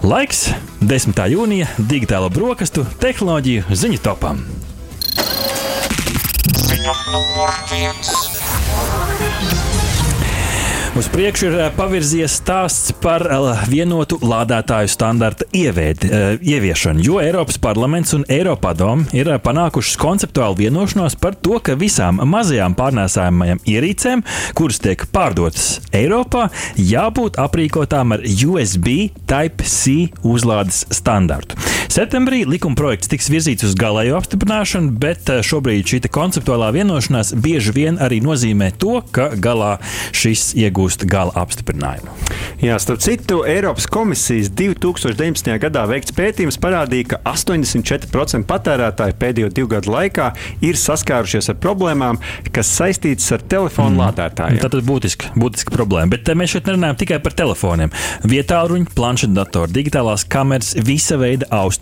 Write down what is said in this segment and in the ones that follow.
Laiks 10. jūnija digitālo brokastu tehnoloģiju ziņu topam. Ziņa numur viens. Uz priekšu ir eh, pavirzies stāsts par eh, vienotu lādētāju standarta ievied, eh, ieviešanu, jo Eiropas parlaments un Eiropadom ir panākušas konceptuālu vienošanos par to, ka visām mazajām pārnēsājumajām ierīcēm, kuras tiek pārdotas Eiropā, jābūt aprīkotām ar USB Type-C uzlādes standartu. Septembrī likuma projekts tiks virzīts uz galējo apstiprināšanu, bet šobrīd šī konceptuālā vienošanās bieži vien arī nozīmē to, ka galā šis iegūst gala apstiprinājumu. Jā, starp citu, Eiropas komisijas 2019. gadā veikts pētījums parādīja, ka 84% patērētāji pēdējo divu gadu laikā ir saskārušies ar problēmām, kas saistītas ar telefonu mm. lādētājiem. Tā ir būtiska, būtiska problēma. Bet mēs šeit nerunājam tikai par telefoniem. Vietāluņi, planšetdatori, digitālās kameras, visa veida austiņas,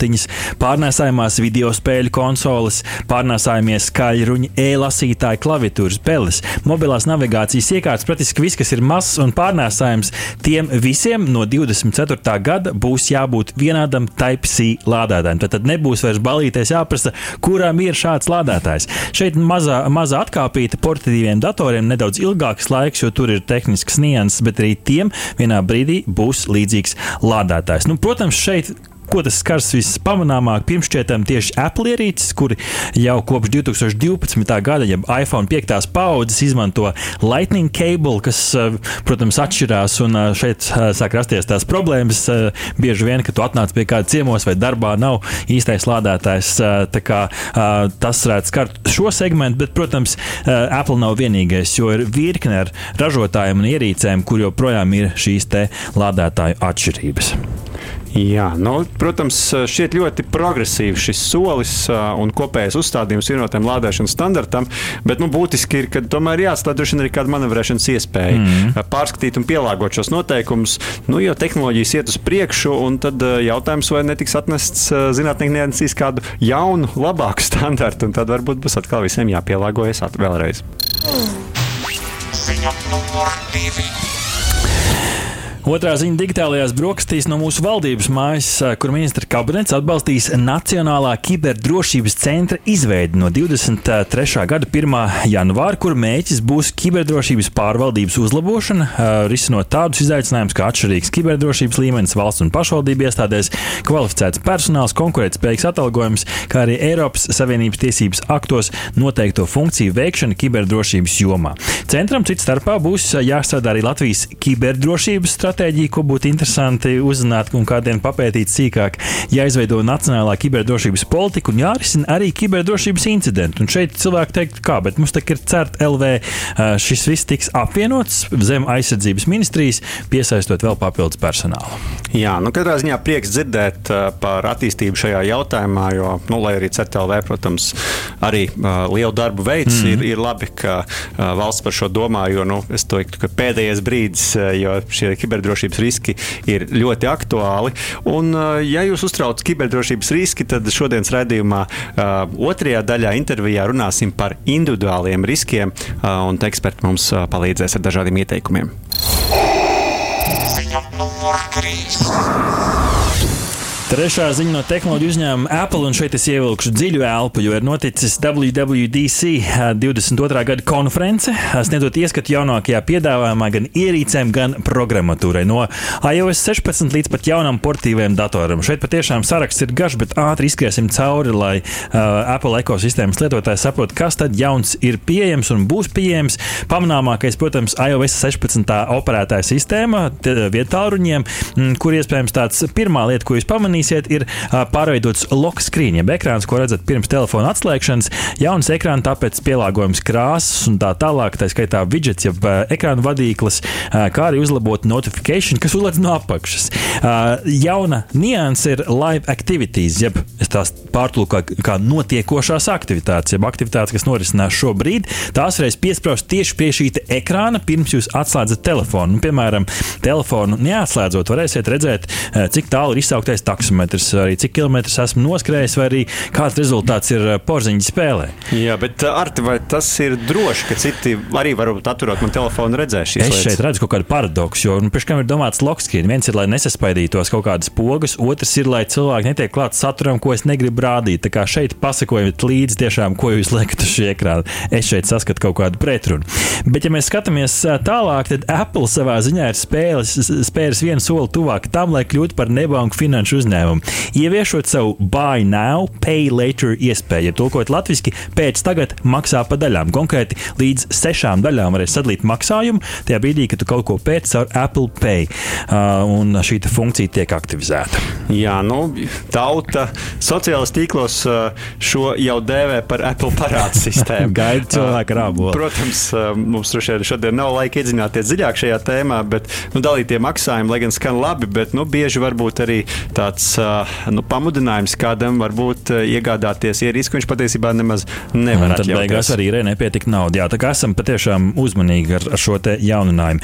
pārnēsājumās video spēļu konsoles, pārnēsājumie skaļruņi, e-lasītāji, klaviatūras, peles, mobilās navigācijas iekārtas, praktiski viss, kas ir mazs un pārnēsājums, tiem visiem no 24. gada būs jābūt vienādam Type-C lādētājam. Tad, tad nebūs vairs balīties jāprasa, kuram ir šāds lādētājs. Šeit mazā, mazā atkāpīta portatīviem datoriem nedaudz ilgāks laiks, jo tur ir tehnisks nianses, bet arī tiem vienā brīdī būs līdzīgs lādētājs. Nu, protams, šeit ko tas skars vispamanāmāk, pirmšķietam tieši Apple ierīces, kuri jau kopš 2012. gada, ja iPhone 5. paudzes izmanto Lightning cable, kas, eh, protams, atšķirās, un eh, šeit eh, sāk rasties tās problēmas. Bieži vien, kad tu atnāc pie kāda ciemos vai darbā, nav īstais lādētājs. Kā, tas varētu skart šo segmentu, bet, protams, Apple nav vienīgais, jo ir virkne ar ražotājiem un ierīcēm, kur joprojām ir šīs lādētāju atšķirības. Jā, nu, protams, šķiet ļoti progresīvs šis solis un kopējais uzstādījums vienotam lādēšanas standartam, bet nu, būtiski ir, ka tomēr jāatstāj droši vien arī kāda manevrēšanas iespēja. Mm. Pārskatīt un pielāgot šos noteikumus, nu, jo tehnoloģijas iet uz priekšu, un tad jautājums, vai netiks atnests zinātnieki neatsīs kādu jaunu, labāku standartu, un tad varbūt būs atkal visiem jāpielāgojas vēlreiz. Ziņa numur divi. Otrā ziņa digitālajās brokastīs no mūsu valdības mājas, kur ministra kabinets atbalstīs Nacionālā kiberdrošības centra izveidi no 23. gada 1. janvāra, kur mērķis būs kiberdrošības pārvaldības uzlabošana, risinot tādus izaicinājumus kā atšķirīgs kiberdrošības līmenis valsts un pašvaldību iestādēs, kvalificēts personāls, konkurētspējīgs atalgojums, kā arī Eiropas Savienības tiesības aktos noteikto funkciju veikšana kiberdrošības jomā. Centram cits starpā būs jāstrādā arī Latvijas kiberdrošības stratēģija stratēģiju, ko būtu interesanti uzzināt un kādiem papētīt sīkāk. Jāizveido nacionālā kiberdrošības politika un jārisina arī kiberdrošības incidenti. Un šeit cilvēki teikt, kā, bet mums tā ir CERT LV. Šis viss tiks apvienots zem aizsardzības ministrijas, piesaistot vēl papildus personālu. Jā, nu katrā ziņā prieks dzirdēt par attīstību šajā jautājumā, jo, nu, lai arī CERT LV, protams, arī lielu darbu veids, mm. ir, ir labi, ka valsts par šo domā, jo, nu, es teiktu, ka pēdējais brīdis, jo šie kiberdrošības kiberdrošības riski ir ļoti aktuāli. Un, uh, ja jūs uztrauc kiberdrošības riski, tad šodienas raidījumā uh, otrajā daļā intervijā runāsim par individuāliem riskiem, uh, un eksperti mums palīdzēs ar dažādiem ieteikumiem. Ziņa numur 3. Trešā ziņa no tehnoloģiju uzņēmuma Apple, un šeit es ievilkšu dziļu elpu, jo ir noticis WWDC 22. gada konference, sniedzot ieskatu jaunākajā piedāvājumā gan ierīcēm, gan programmatūrai. No iOS 16 līdz pat jaunam portīvajam datoram. Šeit patiešām saraksts ir garš, bet ātri izskriesim cauri, lai uh, Apple ekosistēmas lietotāji saprotu, kas tad jauns ir pieejams un būs pieejams. Pamanāmākais, protams, iOS 16 operētāja sistēma vietāluņiem, kur iespējams tāds pirmā lieta, ko jūs pamanījāt pamanīsiet, ir pārveidots lock screen, jeb ekrāns, ko redzat pirms telefona atslēgšanas. Jauns ekrāns, tāpēc pielāgojums krāsas un tā tālāk, tā skaitā widgets, jeb ekrāna vadīklis, kā arī uzlabot notifikāciju, kas uzlēdz no apakšas. Jauna nianse ir live activities, jeb tās pārtulkā kā notiekošās aktivitātes, jeb aktivitātes, kas norisinās šobrīd. Tās varēs piesprāst tieši pie šī ekrāna, pirms jūs atslēdzat telefonu. Nu, piemēram, telefonu neatslēdzot, varēsiet redzēt, cik tālu ir izsauktais taks taksometrus, arī cik kilometrus esmu noskrējis, vai arī kāds rezultāts ir porziņa spēlē. Jā, bet Arti, vai tas ir droši, ka citi arī varbūt atturot man telefonu redzēs šīs es lietas? Es šeit redzu kaut kādu paradoksu, jo nu, pirms tam ir domāts lokskīns. Viens ir, lai nesaspaidītos kaut kādas pogas, otrs ir, lai cilvēki netiek klāt saturam, ko es negribu rādīt. Tā kā šeit pasakojot līdzi tiešām, ko jūs liekat uz šī ekrāna. Es šeit saskatu kaut kādu pretrunu. Bet, ja mēs skatāmies tālāk, tad Apple savā ziņā ir spēles, spēris vienu soli tuvāk tam, lai kļūtu par nebanku finanšu uzņēmumu. Ieviešot savu buy now, pay later iespēju, ja tulkot latviešu, pēc tagad maksā pa daļām. Konkrēti līdz sešām daļām varēs sadalīt maksājumu tajā brīdī, kad tu kaut ko pēc caur Apple Pay. Uh, un šī funkcija tiek aktivizēta. Jā, nu, tauta sociālajos tīklos šo jau dēvē par Apple parādu sistēmu. Gaida cilvēku rābolu. Protams, mums šodien nav laika iedzināties dziļāk šajā tēmā, bet nu, dalītie maksājumi, lai gan skan labi, bet nu, bieži varbūt arī tāds nu, pamudinājums kādam varbūt iegādāties ierīci, ko viņš patiesībā nemaz nevar. Tad beigās arī ir nepietika nauda. Jā, tā kā esam patiešām uzmanīgi ar, ar šo jauninājumu.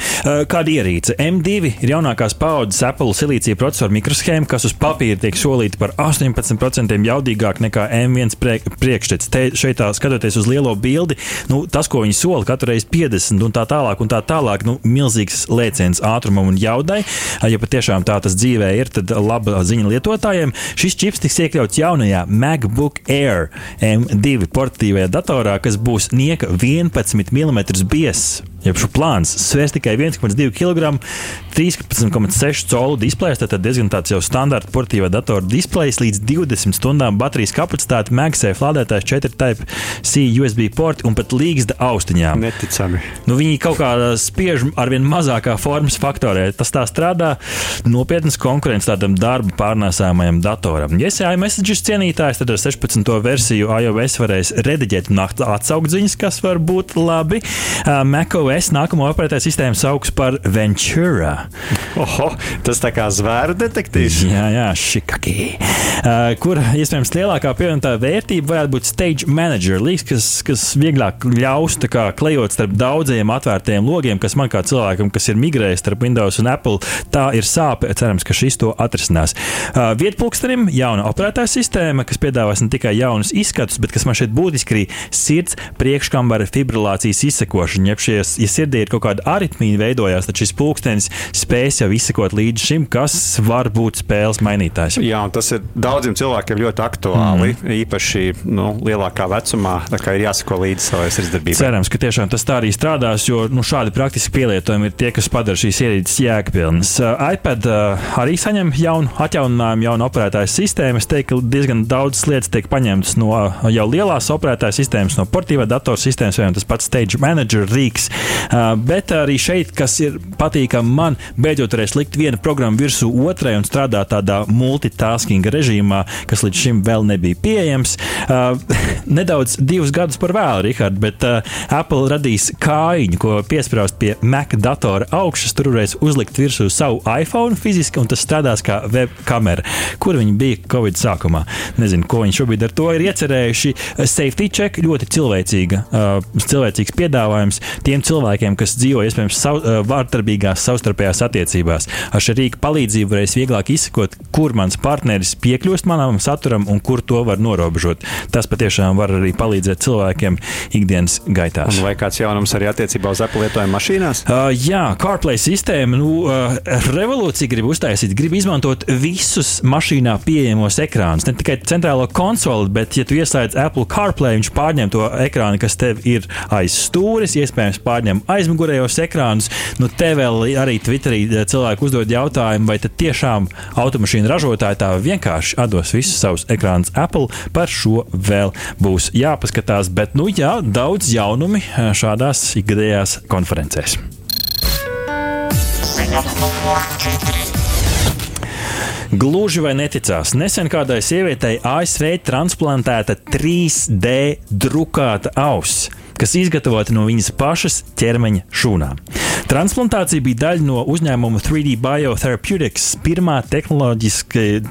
Kāda ierīce? M2 ir jaunākās paudzes Apple silīcija procesoru mikroshēma, kas uz papīra tiek solīta par 18% jaudīgāk nekā M1 priekšstats. Te šeit tā skatoties uz lielo bildi, nu, tas, ko viņi sola katru reizi 50 un tā tālāk, un tā tālāk, nu, milzīgs lēciens ātrumam un jaudai. Ja patiešām tā tas dzīvē ir, tad laba ziņa lietotājiem. Šis čips tiks iekļauts jaunajā MacBook Air M2 portatīvajā datorā, kas būs nieka 11 mm biezs. Jeb šo plāns svērs tikai 1,2 kg, 13,6 colu displejs, tad diezgan tāds jau standarta portīvā datora displejs, līdz 20 stundām baterijas kapacitāte, MagSafe lādētājs, 4 type C USB porti un pat līgsta austiņām. Neticami. Nu, viņi kaut kā spiež ar vien mazākā formas faktorē. Tas tā strādā nopietnas konkurences tādam darba pārnēsājumajam datoram. Ja esi iMessages cienītājs, tad ar 16. versiju iOS varēs rediģēt un atsaukt ziņas, kas var būt labi. Uh, macOS OS nākamo operētāju sistēmu sauc par Ventura. Oho, tas tā kā zvēru detektīvs. Jā, jā, šikaki. Uh, kur iespējams lielākā pievienotā vērtība varētu būt stage manager līgs, kas, kas vieglāk ļaus kā, klejot starp daudziem atvērtiem logiem, kas man kā cilvēkam, kas ir migrējis starp Windows un Apple, tā ir sāpe. Cerams, ka šis to atrisinās. Uh, Vietpulkstenim jauna operētāja sistēma, kas piedāvās ne tikai jaunus izskatus, bet kas man šeit būtiski arī sirds priekškambara fibrilācijas izsekošana, jeb šies ja sirdī ir kaut kāda aritmija veidojās, tad šis pulkstenis spēs jau izsekot līdz šim, kas var būt spēles mainītājs. Jā, un tas ir daudziem cilvēkiem ļoti aktuāli, mm. īpaši nu, lielākā vecumā, kā ir jāsako līdzi savai sirdsdarbībai. Cerams, ka tiešām tas tā arī strādās, jo nu, šādi praktiski pielietojumi ir tie, kas padara šīs ierīces jēgpilnas. Uh, iPad uh, arī saņem jaunu atjauninājumu, jaunu operētāju sistēmu. Es teiktu, ka diezgan daudzas lietas tiek paņemtas no jau lielās operētāju sistēmas, no portīvā datorsistēmas, vai tas pats Stage Manager rīks. Uh, bet arī šeit, kas ir patīkami man, beidzot varēs likt vienu programmu virsū otrai un strādāt tādā multitasking režīmā, kas līdz šim vēl nebija pieejams. Nedaudz divus gadus par vēlu, Rihard, bet Apple radīs kājiņu, ko piesprāst pie Mac datora augšas. Tur varēs uzlikt virsū savu iPhone fiziski, un tas strādās kā web kamera, kur viņi bija Covid sākumā. Nezinu, ko viņi šobrīd ar to ir iecerējuši. Safety check ļoti cilvēcīga, cilvēcīgs piedāvājums tiem cilvēkiem cilvēkiem, kas dzīvo iespējams sav, vārdarbīgās savstarpējās attiecībās. Ar šī rīka palīdzību varēs vieglāk izsekot, kur mans partneris piekļūst manam saturam un kur to var norobežot. Tas patiešām var arī palīdzēt cilvēkiem ikdienas gaitā. Vai kāds jaunums arī attiecībā uz Apple lietojumu mašīnās? Uh, jā, CarPlay sistēma, nu, uh, revolūcija grib uztaisīt, grib izmantot visus mašīnā pieejamos ekrānus. Ne tikai centrālo konsoli, bet, ja tu ieslēdz Apple CarPlay, viņš pārņem to ekrānu, kas tev ir aiz stūres, iespējams pārņem paņem aizmugurējos ekrānus. Nu, te vēl arī Twitterī eh, cilvēki uzdod jautājumu, vai tiešām automašīnu ražotāji tā vienkārši atdos visus savus ekrānus Apple. Par šo vēl būs jāpaskatās, bet nu jā, daudz jaunumi eh, šādās ikgadējās konferencēs. Gluži vai neticās, nesen kādai sievietei ASV transplantēta 3D drukāta auss kas izgatavoti no viņas pašas ķermeņa šūnām. Transplantācija bija daļa no uzņēmuma 3D Biotherapeutics pirmā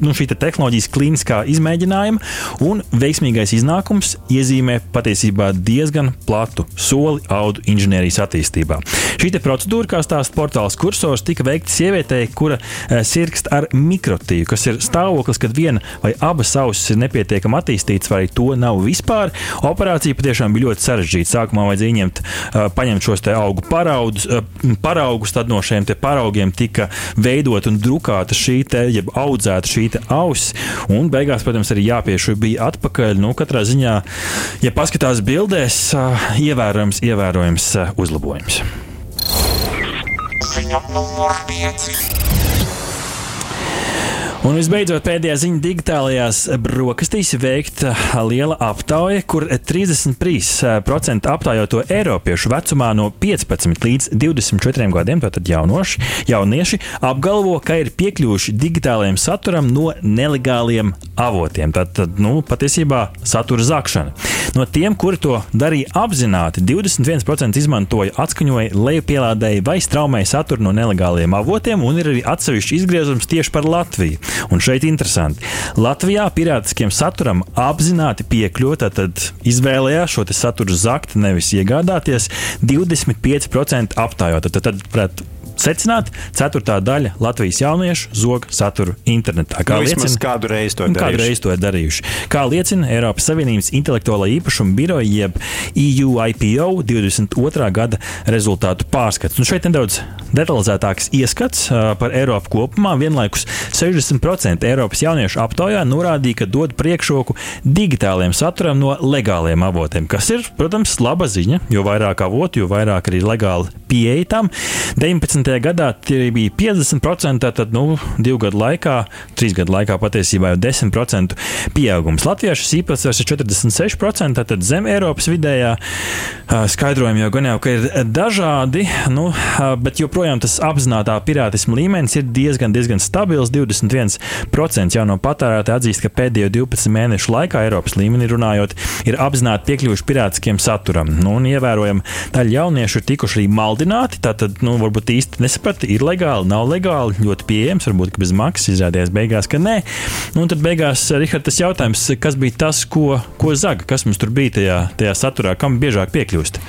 nu, te tehnoloģijas klīniskā izmēģinājuma, un veiksmīgais iznākums iezīmē patiesībā diezgan platu soli audu inženierijas attīstībā. Šī procedūra, kā stāsta portāls kursors, tika veikta sievietei, kura e, sirgst ar mikrotīvu, kas ir stāvoklis, kad viena vai abas ausis ir nepietiekami attīstītas, vai to nav vispār. Operācija patiešām bija ļoti sarežģīta. Sākumā vajadzēja ieņemt, e, paņemt šos augu paraudus, e, paraugus, tad no šiem paraugiem tika veidot un drukāta šī te, jeb audzēta šī auss, un beigās, protams, arī jāpiešķir bija atpakaļ. Nu, katrā ziņā, ja paskatās bildēs, ievērojams, ievērojams uzlabojums. Ziņa numur 5. Un visbeidzot, pēdējā ziņa digitālajās brokastīs veikta liela aptauja, kur 33% aptaujoto Eiropiešu vecumā no 15 līdz 24 gadiem, tātad jaunoši, jaunieši, apgalvo, ka ir piekļuvuši digitālajiem saturam no nelegāliem avotiem. Tātad, nu, patiesībā satura zakšana. No tiem, kuri to darīja apzināti, 21% izmantoja atskaņoja, lejupielādēja vai straumēja saturu no nelegāliem avotiem, un ir arī atsevišķi izgriezums tieši par Latviju. Un šeit interesanti. Latvijā pirātiskiem saturam apzināti piekļūt, tad izvēlējās šo saturu zakt, nevis iegādāties 25% aptājot. Tad, tad, tad secināt, ceturtā daļa Latvijas jauniešu zog saturu internetā. Kā nu, liecina, kādu reizi to, kādu reizi to ir darījuši. Kā liecina Eiropas Savienības intelektuālā īpašuma biroja, jeb EU IPO 22. gada rezultātu pārskats. Un šeit nedaudz detalizētāks ieskats par Eiropu kopumā. Vienlaikus 60% Eiropas jauniešu aptaujā norādīja, ka dod priekšroku digitāliem saturam no legāliem avotiem, kas ir, protams, laba ziņa, jo vairāk avotu, jo vairāk arī legāli pieeja tam. 19 gadā tie bija 50%, tad nu, divu gadu laikā, trīs gadu laikā patiesībā jau 10% pieaugums. Latvijā šis īpatsvars ir 46%, tad zem Eiropas vidējā skaidrojumi jau gan jau, ka ir dažādi, nu, bet joprojām tas apzinātā pirātisma līmenis ir diezgan, diezgan stabils. 21% jauno patērētāju atzīst, ka pēdējo 12 mēnešu laikā Eiropas līmenī runājot, ir apzināti piekļuvuši pirātiskiem saturam. Nu, un ievērojami daļa jauniešu ir tikuši arī maldināti, tātad, nu, varbūt īsti nesaprata, ir legāli, nav legāli, ļoti pieejams, varbūt bez maksas izrādījās beigās, ka nē. Nu, un tad beigās, Rihard, tas jautājums, kas bija tas, ko, ko zaga, kas mums tur bija tajā, tajā saturā, kam biežāk piekļūst?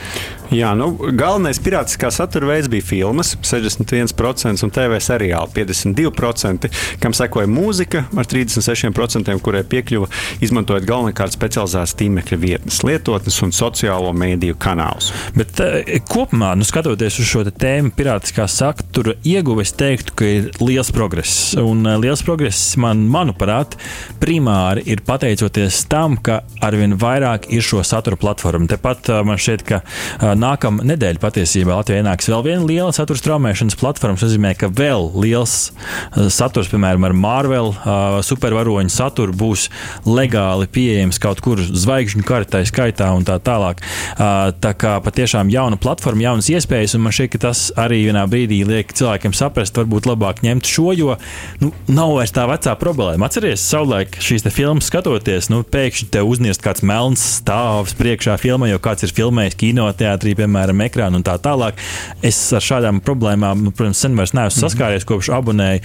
Jā, nu, galvenais pirātiskā satura veids bija filmas, 61% un TV seriāli 52%, kam sekoja mūzika ar 36%, kurai piekļuva izmantojot galvenokārt specializētas tīmekļa vietnes, lietotnes un sociālo mēdīju kanālus. Bet uh, kopumā, nu, skatoties uz šo tēmu, pirātiskā satura ieguve, es teiktu, ka ir liels progress. Un uh, liels progress man, manuprāt, primāri ir pateicoties tam, ka arvien vairāk ir šo satura platformu. Tepat uh, man šķiet, ka nākamā nedēļa patiesībā Latvijā ienāks vēl viena liela satura straumēšanas platforma. Tas nozīmē, ka vēl liels uh, saturs, piemēram, ar Marvel uh, supervaroņu saturu būs legāli pieejams kaut kur zvaigžņu kartē skaitā un tā tālāk. Uh, tā kā patiešām jauna platforma, jaunas iespējas, un man šķiet, ka tas arī vienā brīdī liek cilvēkiem saprast, varbūt labāk ņemt šo, jo nu, nav vairs tā vecā problēma. Atcerieties, savulaik šīs filmas skatoties, nu, pēkšņi te uzniest kāds melns stāvs priekšā filmai, jo kāds ir filmējis kinoteātrī spektrī, piemēram, ekrānu un tā tālāk. Es ar šādām problēmām, nu, protams, sen vairs neesmu mhm. saskāries, kopš abonēju.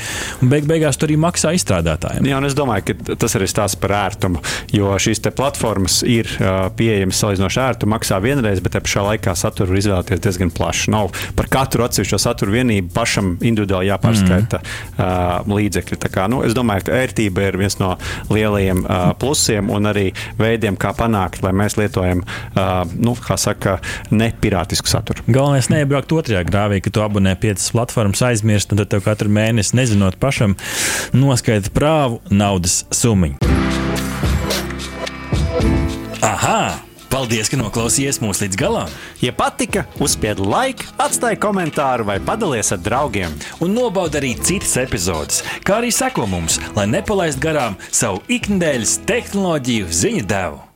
Beig beigās tur arī maksā izstrādātājiem. Jā, un es domāju, ka tas arī stāsta par ērtumu, jo šīs platformas ir uh, pieejamas salīdzinoši ērti, maksā vienreiz, bet te pašā laikā saturu izvēlēties diezgan plaši. Nav par katru atsevišķo saturu vienību pašam individuāli jāpārskaita mm. uh, līdzekļi. Kā, nu, es domāju, ka ērtība ir viens no lielajiem uh, plusiem un arī veidiem, kā panākt, lai mēs lietojam, uh, nu, kā saka, ne nepirātisku saturu. Galvenais neiebraukt otrajā grāvī, ka tu abonē piecas platformas, aizmirsti, un tad tev katru mēnesi, nezinot pašam, noskaita prāvu naudas summu. Aha! Paldies, ka noklausījāties mūsu līdz galam! Ja patika, uzspiediet laiku, atstājiet komentāru vai padalieties ar draugiem. Un nobaudiet arī citas epizodes, kā arī sekot mums, lai nepalaistu garām savu ikdienas tehnoloģiju ziņu devumu.